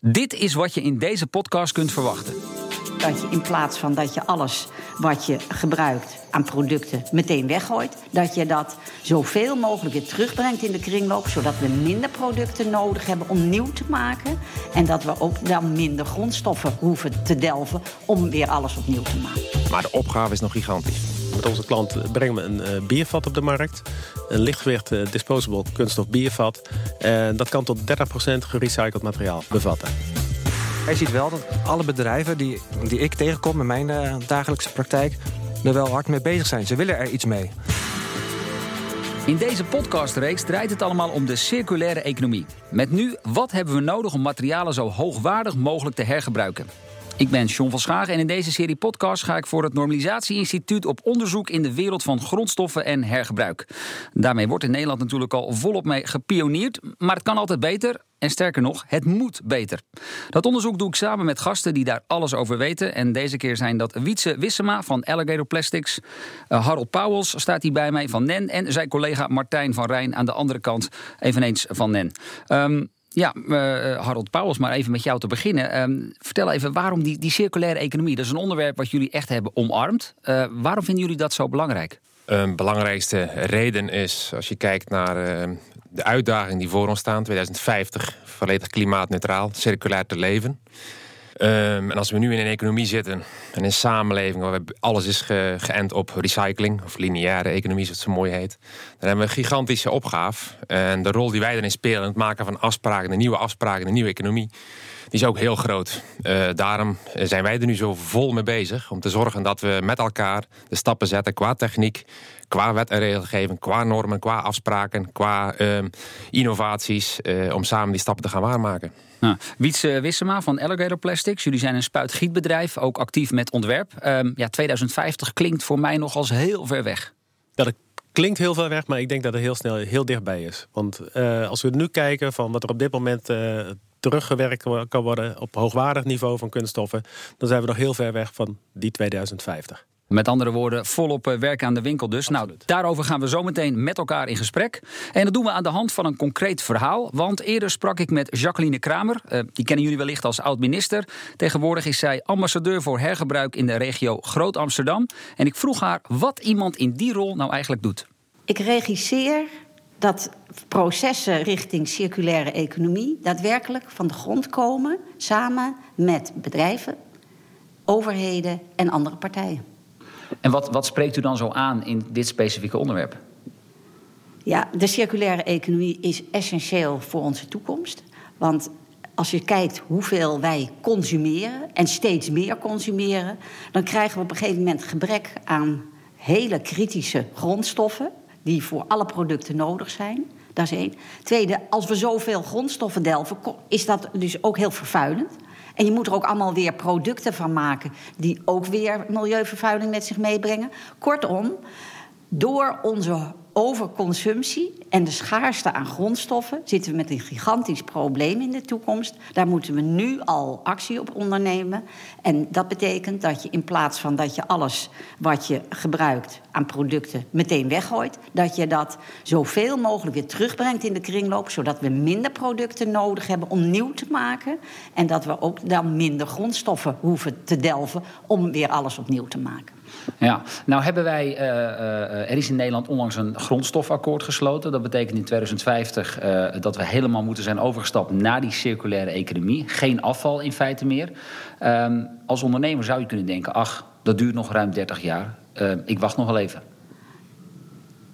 Dit is wat je in deze podcast kunt verwachten. Dat je in plaats van dat je alles wat je gebruikt aan producten meteen weggooit, dat je dat zoveel mogelijk weer terugbrengt in de kringloop, zodat we minder producten nodig hebben om nieuw te maken. En dat we ook dan minder grondstoffen hoeven te delven om weer alles opnieuw te maken. Maar de opgave is nog gigantisch. Met onze klant brengen we een uh, biervat op de markt. Een lichtgewicht uh, disposable kunststof biervat. En dat kan tot 30% gerecycled materiaal bevatten. Hij ziet wel dat alle bedrijven die, die ik tegenkom in mijn uh, dagelijkse praktijk... er wel hard mee bezig zijn. Ze willen er iets mee. In deze podcastreeks draait het allemaal om de circulaire economie. Met nu, wat hebben we nodig om materialen zo hoogwaardig mogelijk te hergebruiken? Ik ben John van Schagen en in deze serie podcast ga ik voor het Normalisatie Instituut op onderzoek in de wereld van grondstoffen en hergebruik. Daarmee wordt in Nederland natuurlijk al volop mee gepioneerd, maar het kan altijd beter. En sterker nog, het moet beter. Dat onderzoek doe ik samen met gasten die daar alles over weten. En deze keer zijn dat Wietse Wissema van Alligator Plastics. Uh, Harold Pauwels staat hier bij mij van NEN. En zijn collega Martijn van Rijn aan de andere kant, eveneens van NEN. Um, ja, uh, Harold Pauwels, maar even met jou te beginnen. Um, vertel even waarom die, die circulaire economie. Dat is een onderwerp wat jullie echt hebben omarmd. Uh, waarom vinden jullie dat zo belangrijk? Een belangrijkste reden is, als je kijkt naar uh, de uitdagingen die voor ons staan, 2050, volledig klimaatneutraal, circulair te leven. Um, en als we nu in een economie zitten en in een samenleving waar alles is ge geënt op recycling, of lineaire economie, zoals het zo mooi heet, dan hebben we een gigantische opgave. En de rol die wij erin spelen het maken van afspraken, de nieuwe afspraken, de nieuwe economie, die is ook heel groot. Uh, daarom zijn wij er nu zo vol mee bezig om te zorgen dat we met elkaar de stappen zetten qua techniek, qua wet en regelgeving, qua normen, qua afspraken, qua uh, innovaties, uh, om samen die stappen te gaan waarmaken. Nou, Wietse Wissema van Alligator Plastics. Jullie zijn een spuitgietbedrijf, ook actief met ontwerp. Um, ja, 2050 klinkt voor mij nog als heel ver weg. Dat klinkt heel ver weg, maar ik denk dat het heel snel heel dichtbij is. Want uh, als we nu kijken van wat er op dit moment uh, teruggewerkt kan worden op hoogwaardig niveau van kunststoffen, dan zijn we nog heel ver weg van die 2050. Met andere woorden, volop werk aan de winkel dus. Nou, daarover gaan we zo meteen met elkaar in gesprek. En dat doen we aan de hand van een concreet verhaal. Want eerder sprak ik met Jacqueline Kramer. Uh, die kennen jullie wellicht als oud-minister. Tegenwoordig is zij ambassadeur voor hergebruik in de regio Groot-Amsterdam. En ik vroeg haar wat iemand in die rol nou eigenlijk doet. Ik regisseer dat processen richting circulaire economie daadwerkelijk van de grond komen... samen met bedrijven, overheden en andere partijen. En wat, wat spreekt u dan zo aan in dit specifieke onderwerp? Ja, de circulaire economie is essentieel voor onze toekomst. Want als je kijkt hoeveel wij consumeren en steeds meer consumeren, dan krijgen we op een gegeven moment gebrek aan hele kritische grondstoffen die voor alle producten nodig zijn. Dat is één. Tweede, als we zoveel grondstoffen delven, is dat dus ook heel vervuilend. En je moet er ook allemaal weer producten van maken die ook weer milieuvervuiling met zich meebrengen. Kortom, door onze overconsumptie en de schaarste aan grondstoffen zitten we met een gigantisch probleem in de toekomst. Daar moeten we nu al actie op ondernemen. En dat betekent dat je in plaats van dat je alles wat je gebruikt aan producten meteen weggooit, dat je dat zoveel mogelijk weer terugbrengt in de kringloop, zodat we minder producten nodig hebben om nieuw te maken. En dat we ook dan minder grondstoffen hoeven te delven om weer alles opnieuw te maken. Ja, nou hebben wij, uh, uh, er is in Nederland onlangs een grondstofakkoord gesloten. Dat betekent in 2050 uh, dat we helemaal moeten zijn overgestapt naar die circulaire economie. Geen afval in feite meer. Um, als ondernemer zou je kunnen denken, ach, dat duurt nog ruim 30 jaar. ik wacht nog wel even.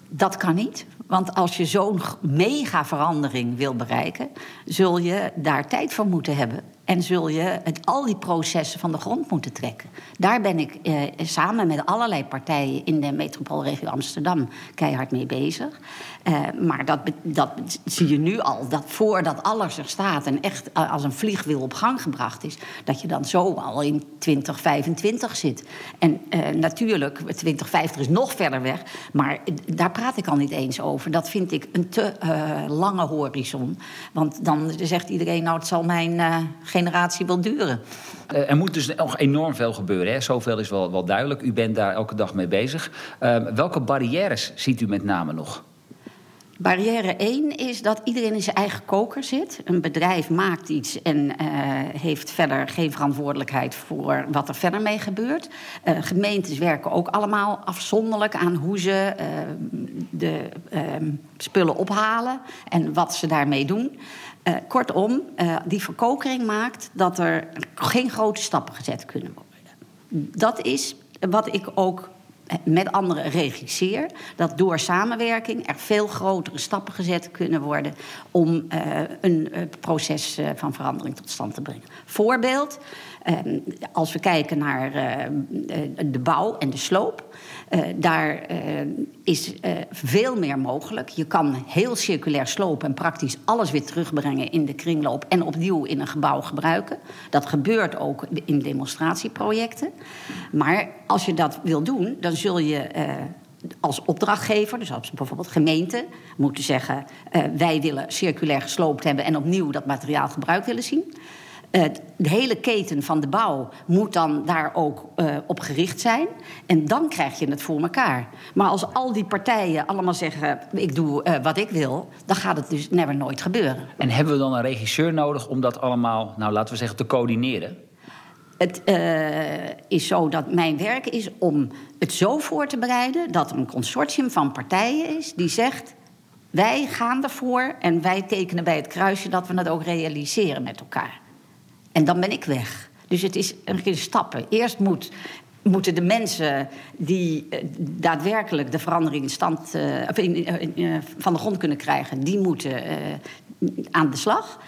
Dat kan niet. Want als je zo'n mega verandering wil bereiken, zul je daar tijd voor moeten hebben. En zul je al die processen van de grond moeten trekken. Daar ben ik eh, samen met allerlei partijen in de metropoolregio Amsterdam keihard mee bezig. Uh, maar dat, dat zie je nu al, dat voordat alles er staat en echt als een vliegwiel op gang gebracht is, dat je dan zo al in 2025 zit. En uh, natuurlijk, 2050 is nog verder weg, maar daar praat ik al niet eens over. Dat vind ik een te uh, lange horizon. Want dan zegt iedereen, nou, het zal mijn generatie wel duren. Uh, er moet dus nog enorm veel gebeuren. Hè? Zoveel is wel, wel duidelijk. U bent daar elke dag mee bezig. Uh, welke barrières ziet u met name nog? Barrière 1 is dat iedereen in zijn eigen koker zit. Een bedrijf maakt iets en uh, heeft verder geen verantwoordelijkheid voor wat er verder mee gebeurt. Uh, gemeentes werken ook allemaal afzonderlijk aan hoe ze uh, de spullen ophalen en wat ze daarmee doen. Kortom, die verkokering maakt dat er geen grote stappen gezet kunnen worden. Dat is wat ik ook met anderen regisseer. Dat door samenwerking er veel grotere stappen gezet kunnen worden om een proces van verandering tot stand te brengen. Voorbeeld, als we kijken naar de bouw en de sloop. Uh, daar is veel meer mogelijk. Je kan heel circulair slopen en praktisch alles weer terugbrengen in de kringloop en opnieuw in een gebouw gebruiken. Dat gebeurt ook in demonstratieprojecten. Maar als je dat wil doen, dan zul je als opdrachtgever, dus als bijvoorbeeld gemeente, moeten zeggen: wij willen circulair gesloopt hebben en opnieuw dat materiaal gebruikt willen zien. Uh, de hele keten van de bouw moet dan daar ook uh, op gericht zijn. En dan krijg je het voor elkaar. Maar als al die partijen allemaal zeggen: ik doe uh, wat ik wil, dan gaat het dus never nooit gebeuren. En hebben we dan een regisseur nodig om dat allemaal, nou laten we zeggen, te coördineren? Het is zo dat mijn werk is om het zo voor te bereiden dat er een consortium van partijen is die zegt. Wij gaan ervoor en wij tekenen bij het kruisje dat we het ook realiseren met elkaar. En dan ben ik weg. Dus het is een keer stappen. Eerst moet, moeten de mensen die uh, daadwerkelijk de verandering in stand uh, in, uh, van de grond kunnen krijgen, die moeten aan de slag.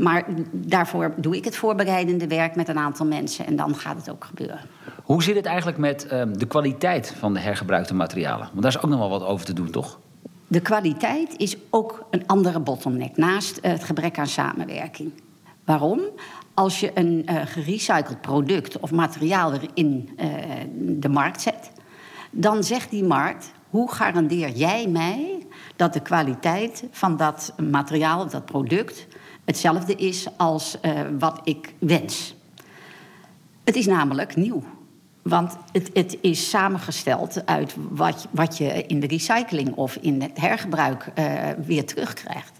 Maar daarvoor doe ik het voorbereidende werk met een aantal mensen en dan gaat het ook gebeuren. Hoe zit het eigenlijk met de kwaliteit van de hergebruikte materialen? Want daar is ook nog wel wat over te doen, toch? De kwaliteit is ook een andere bottleneck naast het gebrek aan samenwerking. Waarom? Als je een uh, gerecycled product of materiaal weer in uh, de markt zet, dan zegt die markt: hoe garandeer jij mij dat de kwaliteit van dat materiaal of dat product hetzelfde is als uh, wat ik wens? Het is namelijk nieuw. Want het, het, is samengesteld uit wat, wat, je in de recycling of in het hergebruik weer terugkrijgt.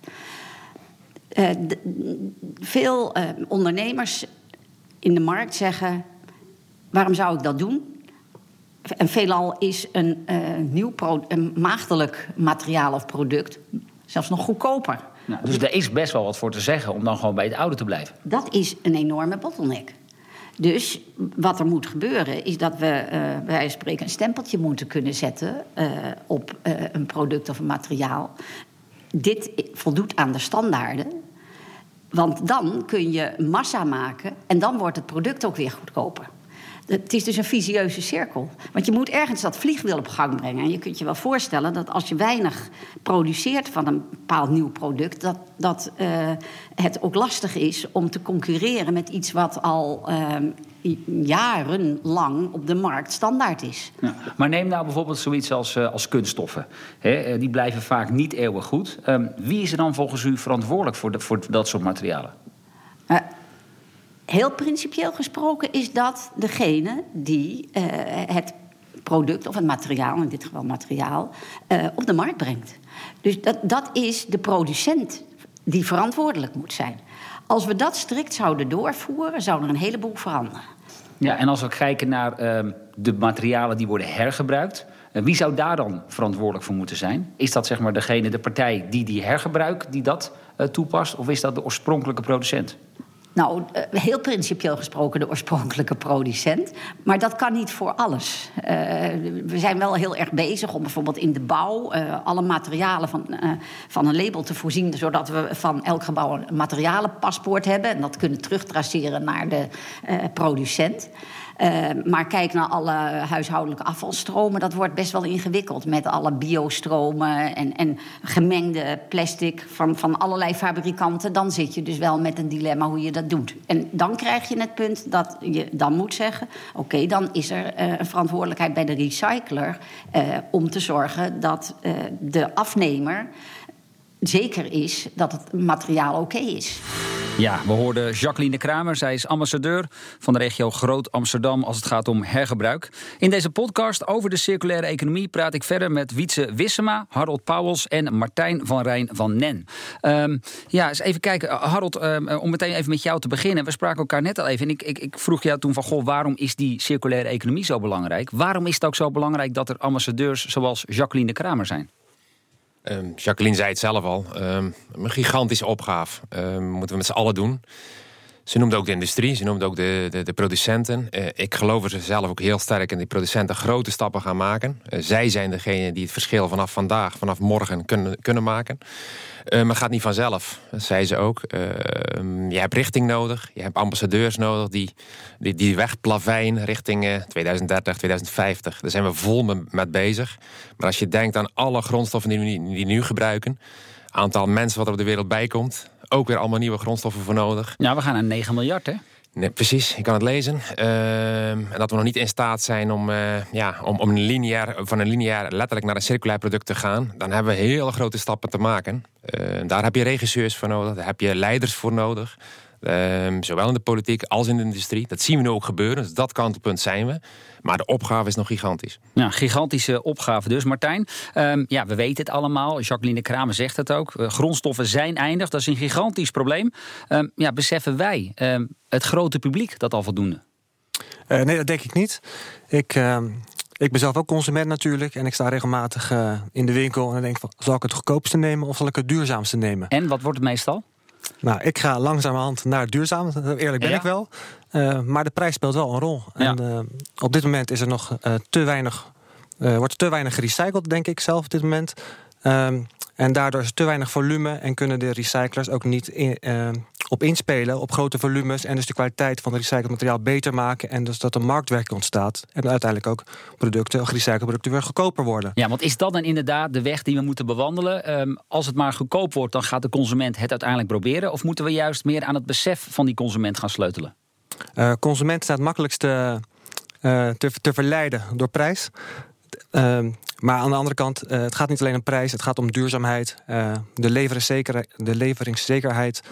Uh, veel uh, ondernemers in de markt zeggen: waarom zou ik dat doen? En veelal is een uh, nieuw een maagdelijk materiaal of product zelfs nog goedkoper. Nou, dus er is best wel wat voor te zeggen om dan gewoon bij het oude te blijven. Dat is een enorme bottleneck. Dus wat er moet gebeuren is dat we bij spreken een stempeltje moeten kunnen zetten op een product of een materiaal. Dit voldoet aan de standaarden. Want dan kun je massa maken en dan wordt het product ook weer goedkoper. Het is dus een visieuze cirkel. Want je moet ergens dat vliegwiel op gang brengen. En je kunt je wel voorstellen dat als je weinig produceert van een bepaald nieuw product, dat, dat uh, het ook lastig is om te concurreren met iets wat al uh, jarenlang op de markt standaard is. Ja, maar neem nou bijvoorbeeld zoiets als, uh, als kunststoffen. He, die blijven vaak niet eeuwig goed. Um, wie is er dan volgens u verantwoordelijk voor, de, voor dat soort materialen? Heel principieel gesproken is dat degene die uh, het product of het materiaal, in dit geval materiaal, uh, op de markt brengt. Dus dat, dat is de producent die verantwoordelijk moet zijn. Als we dat strikt zouden doorvoeren, zou er een heleboel veranderen. Ja, en als we kijken naar uh, de materialen die worden hergebruikt, uh, wie zou daar dan verantwoordelijk voor moeten zijn? Is dat zeg maar degene, de partij die die hergebruik, die dat toepast, of is dat de oorspronkelijke producent? Nou, heel principieel gesproken de oorspronkelijke producent. Maar dat kan niet voor alles. Uh, we zijn wel heel erg bezig om bijvoorbeeld in de bouw uh, alle materialen van, van een label te voorzien. Zodat we van elk gebouw een materialenpaspoort hebben. En dat kunnen terugtraceren naar de producent. Uh, maar kijk naar alle huishoudelijke afvalstromen. Dat wordt best wel ingewikkeld met alle biostromen en, en gemengde plastic van, van allerlei fabrikanten. Dan zit je dus wel met een dilemma hoe je dat doet. En dan krijg je het punt dat je dan moet zeggen: oké, dan is er uh, een verantwoordelijkheid bij de recycler uh, om te zorgen dat de afnemer zeker is dat het materiaal oké is. Ja, we hoorden Jacqueline Kramer. Zij is ambassadeur van de regio Groot Amsterdam als het gaat om hergebruik. In deze podcast over de circulaire economie praat ik verder met Wietse Wissema, Harold Pauwels en Martijn van Rijn van Nen. Um, ja, eens even kijken. Harold, um, om meteen even met jou te beginnen. We spraken elkaar net al even en ik, ik, ik vroeg jou toen van... Goh, waarom is die circulaire economie zo belangrijk? Waarom is het ook zo belangrijk dat er ambassadeurs zoals Jacqueline Kramer zijn? Um, Jacqueline zei het zelf al. Um, een gigantische opgave. Um, moeten we met z'n allen doen. Ze noemde ook de industrie, ze noemde ook de, de, de producenten. Uh, ik geloof er zelf ook heel sterk in die producenten grote stappen gaan maken. Uh, zij zijn degene die het verschil vanaf vandaag, vanaf morgen kunnen, kunnen maken. Uh, maar gaat niet vanzelf, dat zei ze ook. je hebt richting nodig, je hebt ambassadeurs nodig die die, die weg plavijn richting 2030, 2050. Daar zijn we vol met bezig. Maar als je denkt aan alle grondstoffen die we die nu gebruiken, aantal mensen wat er op de wereld bij komt, ook weer allemaal nieuwe grondstoffen voor nodig. Ja, we gaan naar 9 miljard, hè? Nee, precies, ik kan het lezen. Uh, en dat we nog niet in staat zijn om, uh, ja, om, om een lineair, van een lineair letterlijk naar een circulair product te gaan. Dan hebben we hele grote stappen te maken. Uh, daar heb je regisseurs voor nodig, daar heb je leiders voor nodig. Um, zowel in de politiek als in de industrie. Dat zien we nu ook gebeuren. Dus dat kantelpunt zijn we. Maar de opgave is nog gigantisch. Ja, gigantische opgave dus. Martijn, um, ja, we weten het allemaal. Jacqueline Kramer zegt het ook. Uh, grondstoffen zijn eindig. Dat is een gigantisch probleem. Um, ja, beseffen wij, het grote publiek, dat al voldoende? Uh, nee, dat denk ik niet. Ik... Ik ben zelf ook consument natuurlijk. En ik sta regelmatig uh, in de winkel en dan denk van... zal ik het goedkoopste nemen of zal ik het duurzaamste nemen? En wat wordt het meestal? Nou, ik ga langzamerhand naar duurzaam. Eerlijk ben ja. ik wel. Uh, maar de prijs speelt wel een rol. Ja. En uh, op dit moment is er nog uh, te weinig, wordt te weinig gerecycled, denk ik zelf op dit moment. Um, en daardoor is er te weinig volume en kunnen de recyclers ook niet in, op inspelen op grote volumes. En dus de kwaliteit van het recycled materiaal beter maken. En dus dat er marktwerking ontstaat. En uiteindelijk ook producten, gerecycled producten weer goedkoper worden. Ja, want is dat dan inderdaad de weg die we moeten bewandelen? Um, als het maar goedkoop wordt, dan gaat de consument het uiteindelijk proberen. Of moeten we juist meer aan het besef van die consument gaan sleutelen? Uh, consument staat het makkelijkste uh, te, te verleiden door prijs. Uh, maar aan de andere kant, uh, het gaat niet alleen om prijs, het gaat om duurzaamheid, uh, de, de leveringszekerheid.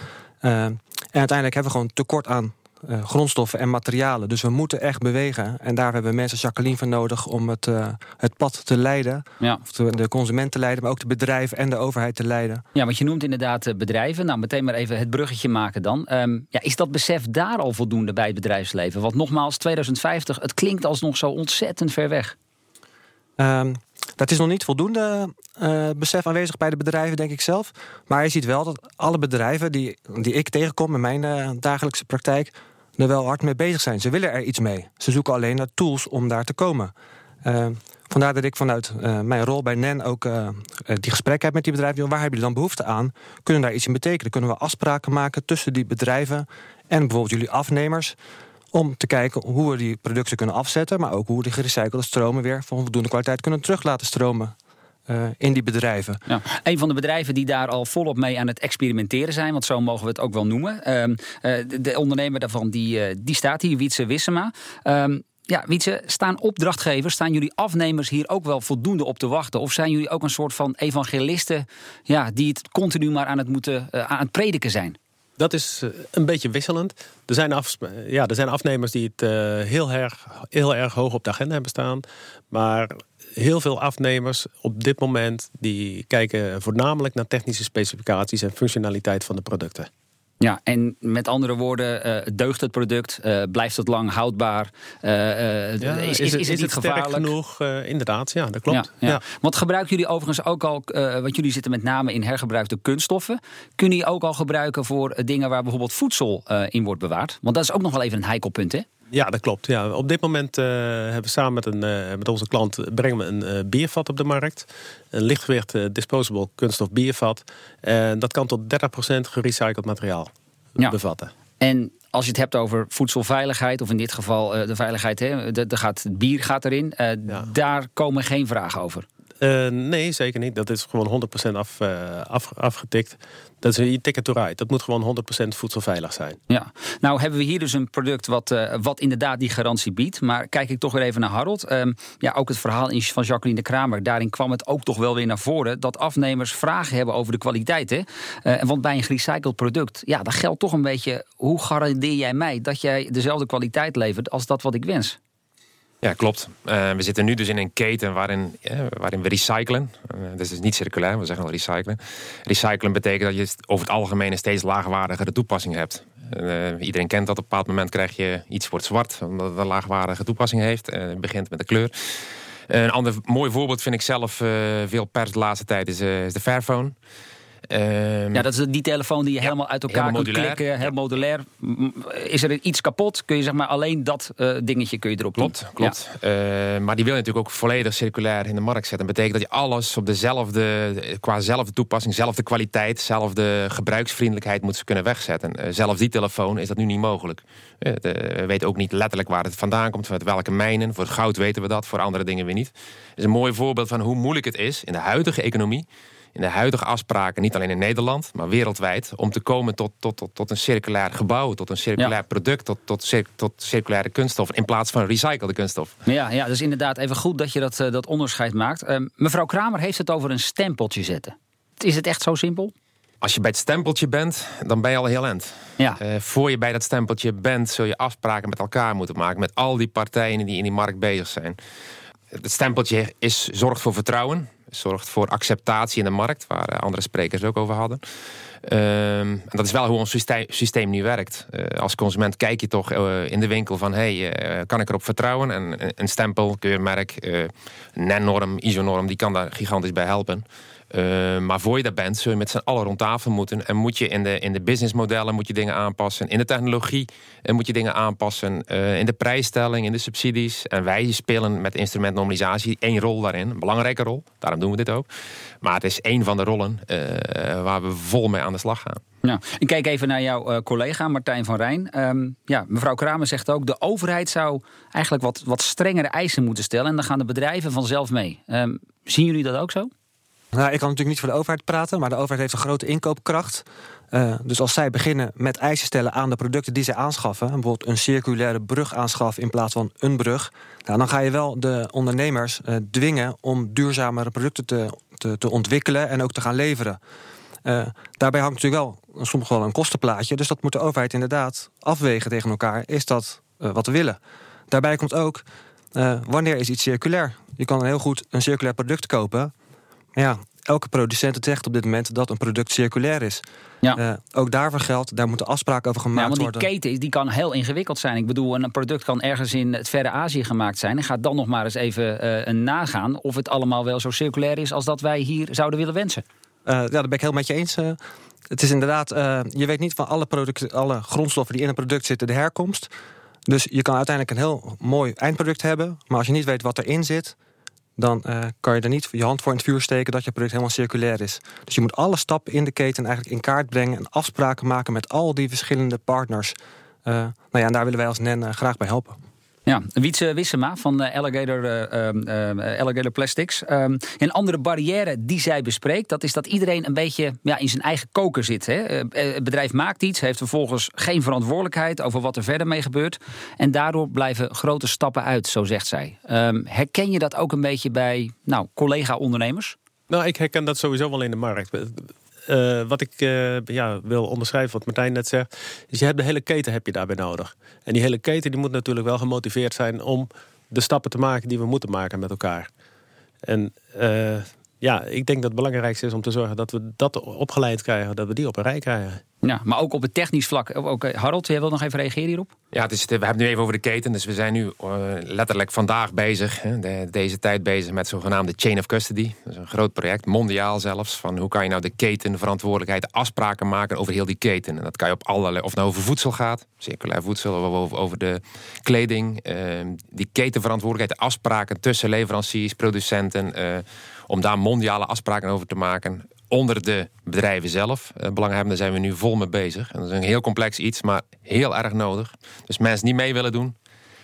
Uh, en uiteindelijk hebben we gewoon tekort aan uh, grondstoffen en materialen. Dus we moeten echt bewegen. En daar hebben we mensen Jacqueline voor nodig om het, het pad te leiden. Ja. Of de, de consument te leiden, maar ook de bedrijven en de overheid te leiden. Ja, want je noemt inderdaad bedrijven. Nou, meteen maar even het bruggetje maken dan. Um, ja, is dat besef daar al voldoende bij het bedrijfsleven? Want nogmaals, 2050, het klinkt alsnog zo ontzettend ver weg. Um, dat is nog niet voldoende uh, besef aanwezig bij de bedrijven, denk ik zelf. Maar je ziet wel dat alle bedrijven die, die ik tegenkom in mijn uh, dagelijkse praktijk, er wel hard mee bezig zijn. Ze willen er iets mee. Ze zoeken alleen naar tools om daar te komen. Uh, vandaar dat ik vanuit mijn rol bij NEN ook die gesprekken heb met die bedrijven. Waar hebben jullie dan behoefte aan? Kunnen daar iets in betekenen? Kunnen we afspraken maken tussen die bedrijven en bijvoorbeeld jullie afnemers? Om te kijken hoe we die producten kunnen afzetten... maar ook hoe we die gerecyclede stromen weer van voldoende kwaliteit kunnen terug laten stromen. Uh, in die bedrijven. Ja. Een van de bedrijven die daar al volop mee aan het experimenteren zijn, want zo mogen we het ook wel noemen. Uh, de, de, ondernemer daarvan die, uh, die staat hier, Wietse Wissema. Um, ja, Wietse, staan opdrachtgevers, staan jullie afnemers hier ook wel voldoende op te wachten? Of zijn jullie ook een soort van evangelisten ja, die het continu maar aan het, moeten, aan het prediken zijn? Dat is eh, een beetje wisselend. Er zijn, af, ja, er zijn afnemers die het uh, heel, erg, heel erg hoog op de agenda hebben staan. Maar heel veel afnemers op dit moment die kijken voornamelijk naar technische specificaties en functionaliteit van de producten. Ja, en met andere woorden, uh, deugt het product? Uh, blijft het lang houdbaar? Uh, ja, is, is, is, is, het, niet gevaarlijk? genoeg? inderdaad, ja, dat klopt. Ja, ja. Want gebruiken jullie overigens ook al, want jullie zitten met name in hergebruikte kunststoffen. Kunnen je ook al gebruiken voor dingen waar bijvoorbeeld voedsel in wordt bewaard? Want dat is ook nog wel even een heikel punt, hè? Ja, dat klopt. Ja. Op dit moment uh, hebben we samen met, een, uh, met onze klant brengen we een uh, biervat op de markt. Een lichtgewicht disposable kunststof biervat. En dat kan tot 30% gerecycled materiaal ja. bevatten. En als je het hebt over voedselveiligheid, of in dit geval de veiligheid, hè, de, de gaat, bier gaat erin, ja. daar komen geen vragen over. Uh, nee, zeker niet. Dat is gewoon 100% af, uh, af, afgetikt. Dat is een ticket to ride. Dat moet gewoon 100% voedselveilig zijn. Ja, nou hebben we hier dus een product wat, uh, wat inderdaad die garantie biedt. Maar kijk ik toch weer even naar Harold. Um, ja, ook het verhaal van Jacqueline de Kramer. Daarin kwam het ook toch wel weer naar voren dat afnemers vragen hebben over de kwaliteit. Hè? Want bij een gerecycled product, ja, dat geldt toch een beetje. Hoe garandeer jij mij dat jij dezelfde kwaliteit levert als dat wat ik wens? Ja, klopt. Uh, we zitten nu dus in een keten waarin, waarin we recyclen. Uh, dat is niet circulair, we zeggen al recyclen. Recyclen betekent dat je over het algemeen een steeds laagwaardigere toepassing hebt. iedereen kent dat. Op een bepaald moment krijg je iets wordt zwart, omdat het een laagwaardige toepassing heeft. het begint met de kleur. een ander mooi voorbeeld vind ik zelf veel pers de laatste tijd is, is de Fairphone. Um, ja, dat is die telefoon die je helemaal uit elkaar kunt klikken, heel modulair. Is er iets kapot, kun je zeg maar alleen dat uh, dingetje kun je erop klopt, doen. Klopt, uh, maar die wil je natuurlijk ook volledig circulair in de markt zetten. Dat betekent dat je alles op dezelfde, qua zelfde toepassing, zelfde kwaliteit, zelfde gebruiksvriendelijkheid moet kunnen wegzetten. Uh, zelfs die telefoon is dat nu niet mogelijk. we weten ook niet letterlijk waar het vandaan komt, vanuit welke mijnen. Voor het goud weten we dat, voor andere dingen weer niet. Het is een mooi voorbeeld van hoe moeilijk het is in de huidige economie in de huidige afspraken, niet alleen in Nederland, maar wereldwijd, om te komen tot, tot, tot, tot een circulair gebouw, tot een circulair product, tot, tot, tot circulaire kunststof, in plaats van recyclede kunststof. Ja, ja, dus inderdaad even goed dat je dat, uh, dat onderscheid maakt. Uh, mevrouw Kramer heeft het over een stempeltje zetten. Is het echt zo simpel? Als je bij het stempeltje bent, dan ben je al heel end. Ja. Uh, voor je bij dat stempeltje bent, zul je afspraken met elkaar moeten maken. Met al die partijen die in die markt bezig zijn. Het stempeltje is, zorgt voor vertrouwen zorgt voor acceptatie in de markt, waar eh, andere sprekers ook over hadden. En dat is wel hoe ons systeem, systeem nu werkt. Uh, als consument kijk je toch uh, in de winkel van... hey, kan ik erop vertrouwen? En een stempel, keurmerk, NEN-norm, ISO-norm... die kan daar gigantisch bij helpen. Uh, maar voor je daar bent, zul je met z'n allen rond tafel moeten. En moet je in de, in de businessmodellen moet je dingen aanpassen. In de technologie uh, moet je dingen aanpassen. Uh, in de prijsstelling, in de subsidies. En wij spelen met instrument normalisatie één rol daarin. Een belangrijke rol. Daarom doen we dit ook. Maar het is één van de rollen waar we vol mee aan de slag gaan. Ja. Ik kijk even naar jouw collega Martijn van Rijn. Um, ja, mevrouw Kramer zegt ook... de overheid zou eigenlijk wat, wat strengere eisen moeten stellen... en dan gaan de bedrijven vanzelf mee. Um, zien jullie dat ook zo? Nou, ik kan natuurlijk niet voor de overheid praten, maar de overheid heeft een grote inkoopkracht. Uh, dus als zij beginnen met eisen stellen aan de producten die zij aanschaffen, bijvoorbeeld een circulaire brug aanschaffen in plaats van een brug, nou, dan ga je wel de ondernemers uh, dwingen om duurzamere producten te, te, te, ontwikkelen en ook te gaan leveren. Uh, daarbij hangt natuurlijk wel soms wel een kostenplaatje, dus dat moet de overheid inderdaad afwegen tegen elkaar. Is dat wat we willen? Daarbij komt ook, wanneer is iets circulair? Je kan heel goed een circulair product kopen ja, elke producent zegt op dit moment dat een product circulair is. Ja. Uh, ook daarvoor geldt, daar moeten afspraken over gemaakt ja, want worden. Die keten die kan heel ingewikkeld zijn. Ik bedoel, een product kan ergens in het verre Azië gemaakt zijn. En gaat dan nog maar eens even uh, nagaan of het allemaal wel zo circulair is als dat wij hier zouden willen wensen. Uh, ja, daar ben ik heel met je eens. het is inderdaad, je weet niet van alle, producten, alle grondstoffen die in een product zitten de herkomst. Dus je kan uiteindelijk een heel mooi eindproduct hebben. Maar als je niet weet wat erin zit, dan uh, kan je er niet je hand voor in het vuur steken dat je product helemaal circulair is. Dus je moet alle stappen in de keten eigenlijk in kaart brengen en afspraken maken met al die verschillende partners. Uh, nou ja, en daar willen wij als NEN uh, graag bij helpen. Ja, Wietse Wissema van Alligator, uh, Alligator Plastics. Um, een andere barrière die zij bespreekt, dat is dat iedereen een beetje ja, in zijn eigen koker zit. Hè? het bedrijf maakt iets, heeft vervolgens geen verantwoordelijkheid over wat er verder mee gebeurt. En daardoor blijven grote stappen uit, zo zegt zij. Um, herken je dat ook een beetje bij nou, collega-ondernemers? Nou, ik herken dat sowieso wel in de markt. Uh, wat ik uh, ja, wil onderschrijven, wat Martijn net zegt, is je hebt de hele keten heb je daarbij nodig. En die hele keten die moet natuurlijk wel gemotiveerd zijn om de stappen te maken die we moeten maken met elkaar. En uh, ja, ik denk dat het belangrijkste is om te zorgen dat we dat opgeleid krijgen, dat we die op een rij krijgen. Ja, maar ook op het technisch vlak. Ook, Harold, jij wil nog even reageren hierop? Ja, het is, we hebben het nu even over de keten. Dus we zijn nu uh, letterlijk vandaag bezig, hè, de, deze tijd bezig met zogenaamde chain of custody. Dat is een groot project, mondiaal zelfs. Van hoe kan je nou de ketenverantwoordelijkheid, afspraken maken over heel die keten. En dat kan je op allerlei, of nou over voedsel gaat, circulair voedsel, of over, over de kleding. Uh, die ketenverantwoordelijkheid, afspraken tussen leveranciers, producenten. Uh, om daar mondiale afspraken over te maken onder de bedrijven zelf. Uh, belanghebbenden zijn we nu vol mee bezig. En dat is een heel complex iets, maar heel erg nodig. Dus mensen die mee willen doen,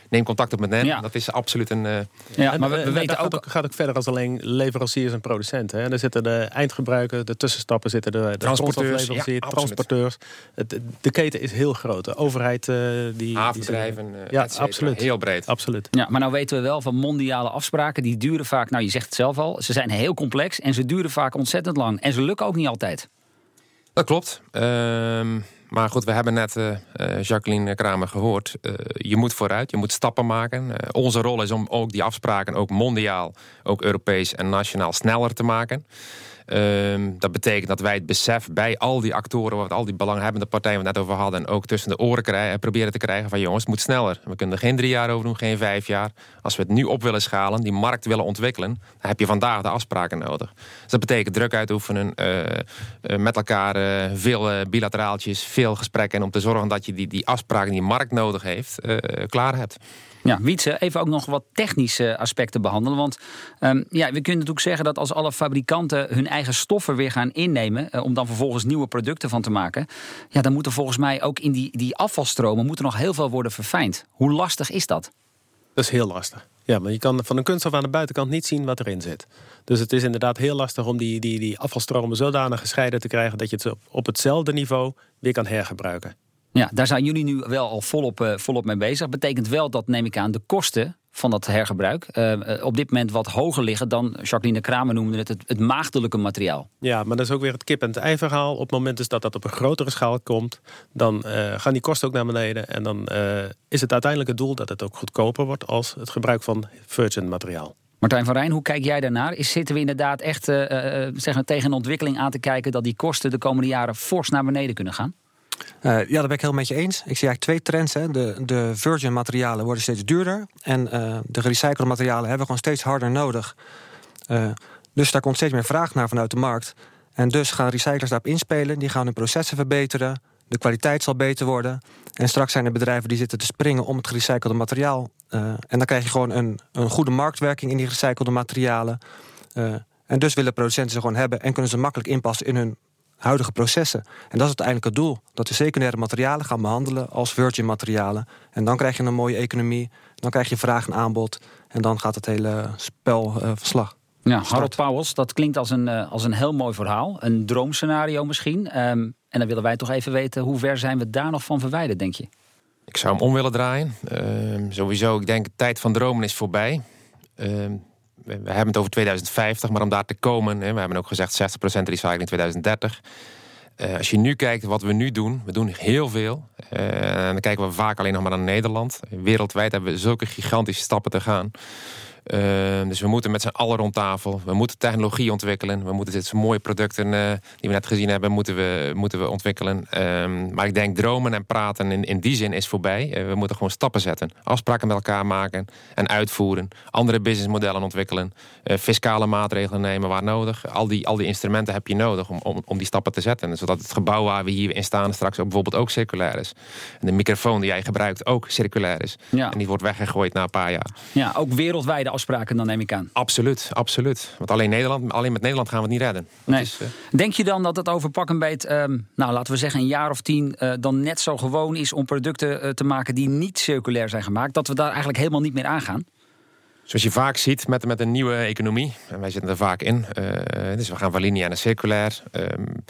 neem contact op met hen. Dat is absoluut een... Uh... Ja, maar we, weten ook... Gaat ook... gaat ook verder als alleen leveranciers en producenten. Hè. Er zitten de eindgebruikers, de tussenstappen zitten de, de transporteurs, transporteurs. Het, de keten is heel groot. De overheid... Uh, die, Havenbedrijven, die ja, absoluut. Heel breed. Absoluut. Ja, maar nou weten we wel van mondiale afspraken. Die duren vaak, nou je zegt het zelf al, ze zijn heel complex en ze duren vaak ontzettend lang. En ze lukken ook niet altijd. Dat klopt. Ehm, maar goed, we hebben net uh, Jacqueline Kramer gehoord. Uh, je moet vooruit, je moet stappen maken. onze rol is om ook die afspraken, ook mondiaal, ook Europees en nationaal, sneller te maken. Ehm, dat betekent dat wij het besef bij al die actoren, wat al die belanghebbende partijen we net over hadden, en ook tussen de oren krijgen, proberen te krijgen van jongens, het moet sneller. We kunnen er geen drie jaar over doen, geen vijf jaar. Als we het nu op willen schalen, die markt willen ontwikkelen, dan heb je vandaag de afspraken nodig. Dus dat betekent druk uitoefenen, uh, met elkaar veel bilateraaltjes, veel gesprekken om te zorgen dat je die, die afspraken die markt nodig heeft, klaar hebt. Ja, Wietse, even ook nog wat technische aspecten behandelen. Want um, ja, we kunnen natuurlijk zeggen dat als alle fabrikanten hun eigen stoffen weer gaan innemen, uh, om dan vervolgens nieuwe producten van te maken, ja, dan moet er volgens mij ook in die, die afvalstromen moet er nog heel veel worden verfijnd. Hoe lastig is dat? Dat is heel lastig. Ja, maar je kan van een kunststof aan de buitenkant niet zien wat erin zit. Dus het is inderdaad heel lastig om die, die, die afvalstromen zodanig gescheiden te krijgen dat je het op hetzelfde niveau weer kan hergebruiken. Ja, daar zijn jullie nu wel al volop, uh, volop mee bezig. Betekent wel dat, neem ik aan, de kosten van dat hergebruik uh, op dit moment wat hoger liggen dan Jacqueline Kramer noemde het, het, het maagdelijke materiaal. Ja, maar dat is ook weer het kip en het ei verhaal. Op het moment dus dat dat op een grotere schaal komt, dan uh, gaan die kosten ook naar beneden. En dan is het uiteindelijk het doel dat het ook goedkoper wordt als het gebruik van virgin materiaal. Martijn van Rijn, hoe kijk jij daarnaar? Is, zitten we inderdaad echt zeg tegen een ontwikkeling aan te kijken dat die kosten de komende jaren fors naar beneden kunnen gaan? Uh, ja, daar ben ik heel met je eens. Ik zie eigenlijk twee trends. Hè. De, de virgin materialen worden steeds duurder. En uh, de gerecyclede materialen hebben we gewoon steeds harder nodig. Uh, dus daar komt steeds meer vraag naar vanuit de markt. En dus gaan recyclers daarop inspelen. Die gaan hun processen verbeteren. De kwaliteit zal beter worden. En straks zijn er bedrijven die zitten te springen om het gerecyclede materiaal. en dan krijg je gewoon een, een goede marktwerking in die gerecyclede materialen. en dus willen producenten ze gewoon hebben en kunnen ze makkelijk inpassen in hun huidige processen. En dat is uiteindelijk het doel. Dat we secundaire materialen gaan behandelen als virgin materialen. En dan krijg je een mooie economie. Dan krijg je vraag en aanbod. En dan gaat het hele spel uh, verslag. Ja, Harold Pauwels, dat klinkt als een, uh, als een heel mooi verhaal. Een droomscenario misschien. Um, en dan willen wij toch even weten, hoe ver zijn we daar nog van verwijderd, denk je? Ik zou hem om willen draaien. Uh, sowieso, ik denk, de tijd van dromen is voorbij. Uh, we hebben het over 2050, maar om daar te komen, we hebben ook gezegd 60% recycling in 2030. Uh, als je nu kijkt wat we nu doen, we doen heel veel. Uh, en dan kijken we vaak alleen nog maar naar Nederland. Wereldwijd hebben we zulke gigantische stappen te gaan. Ehm, dus we moeten met z'n allen rond tafel. We moeten technologie ontwikkelen. We moeten dit mooie producten uh, die we net gezien hebben, moeten we, moeten we ontwikkelen. Um, maar ik denk dromen en praten in, in die zin is voorbij. Uh, we moeten gewoon stappen zetten. Afspraken met elkaar maken en uitvoeren. Andere businessmodellen ontwikkelen. Uh, fiscale maatregelen nemen waar nodig. Al die, al die instrumenten heb je nodig om, om, om die stappen te zetten. Zodat het gebouw waar we hier in staan straks ook bijvoorbeeld ook circulair is. En de microfoon die jij gebruikt ook circulair is. Ja. En die wordt weggegooid na een paar jaar. Ja, ook wereldwijde afspraken, dan neem ik aan. Absoluut, absoluut. Want alleen, Nederland, alleen met Nederland gaan we het niet redden. Nee. Is, uh... Denk je dan dat het over pak een beet, um, nou laten we zeggen een jaar of tien, uh, dan net zo gewoon is om producten uh, te maken die niet circulair zijn gemaakt, dat we daar eigenlijk helemaal niet meer aangaan? Zoals je vaak ziet met, met een nieuwe economie, en wij zitten er vaak in, dus we gaan van lineair naar circulair. Um,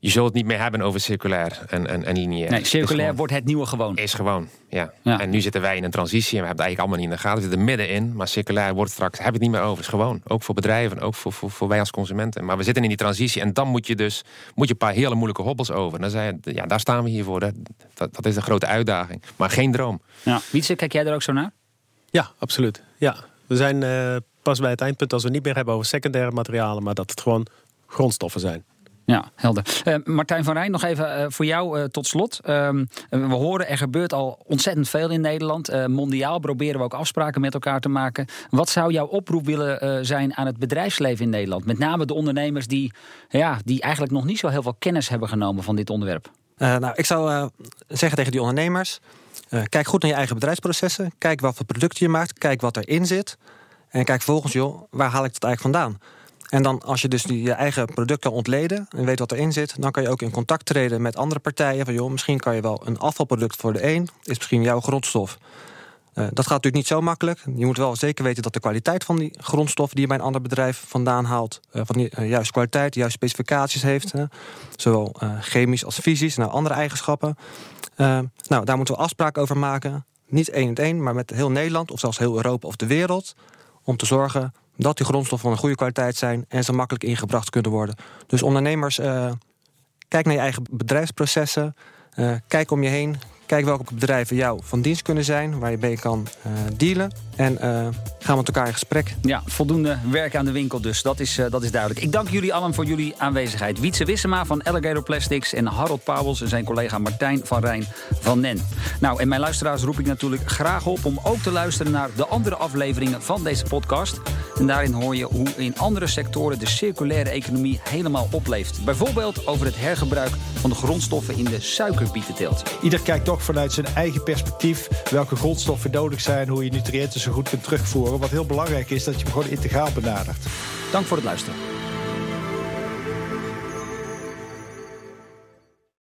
je zult het niet meer hebben over circulair en, en, en lineair. Nee, circulair wordt het nieuwe gewoon. Is gewoon, ja. ja. En nu zitten wij in een transitie en we hebben het eigenlijk allemaal niet in de gaten. We zitten middenin, maar circulair wordt straks, hebben we het niet meer over. is gewoon, ook voor bedrijven, ook voor, voor, voor wij als consumenten. Maar we zitten in die transitie en dan moet je dus moet je een paar hele moeilijke hobbels over. Dan zei je, ja, daar staan we hier voor. Dat, dat, dat is de grote uitdaging. Maar geen droom. Ja. Wietse, kijk jij er ook zo naar? Ja, absoluut. Ja. We zijn uh, pas bij het eindpunt als we niet meer hebben over secundaire materialen, maar dat het gewoon grondstoffen zijn. Ja, helder. Uh, Martijn van Rijn, nog even uh, voor jou uh, tot slot. Ehm, we horen, er gebeurt al ontzettend veel in Nederland. mondiaal proberen we ook afspraken met elkaar te maken. Wat zou jouw oproep willen zijn aan het bedrijfsleven in Nederland? Met name de ondernemers die, ja, die eigenlijk nog niet zo heel veel kennis hebben genomen van dit onderwerp. nou, ik zou zeggen tegen die ondernemers... kijk goed naar je eigen bedrijfsprocessen. Kijk wat voor producten je maakt. Kijk wat erin zit. En kijk volgens, joh, waar haal ik het eigenlijk vandaan? En dan als je dus je eigen product kan ontleden en weet wat erin zit, dan kan je ook in contact treden met andere partijen. Van joh, misschien kan je wel een afvalproduct voor de een, is misschien jouw grondstof. dat gaat natuurlijk niet zo makkelijk. Je moet wel zeker weten dat de kwaliteit van die grondstoffen die je bij een ander bedrijf vandaan haalt, van die juiste kwaliteit, juiste specificaties heeft. zowel chemisch als fysisch, nou andere eigenschappen. nou, daar moeten we afspraken over maken. Niet één en één, maar met heel Nederland of zelfs heel Europa of de wereld. Om te zorgen dat die grondstoffen van een goede kwaliteit zijn en ze makkelijk ingebracht kunnen worden. Dus ondernemers, uh, kijk naar je eigen bedrijfsprocessen. Uh, kijk om je heen. Kijk welke bedrijven jou van dienst kunnen zijn, waar je mee kan uh, dealen. En uh, gaan we met elkaar in gesprek. Ja, voldoende werk aan de winkel dus. Dat is, uh, dat is duidelijk. Ik dank jullie allen voor jullie aanwezigheid. Wietse Wissema van Alligator Plastics en Harold Pauwels en zijn collega Martijn van Rijn van NEN. Nou, en mijn luisteraars roep ik natuurlijk graag op om ook te luisteren naar de andere afleveringen van deze podcast. En daarin hoor je hoe in andere sectoren de circulaire economie helemaal opleeft. Bijvoorbeeld over het hergebruik van de grondstoffen in de suikerbietenteelt. Ieder kijkt vanuit zijn eigen perspectief welke grondstoffen nodig zijn, hoe je nutriënten zo goed kunt terugvoeren. Wat heel belangrijk is, dat je hem gewoon integraal benadert. Dank voor het luisteren.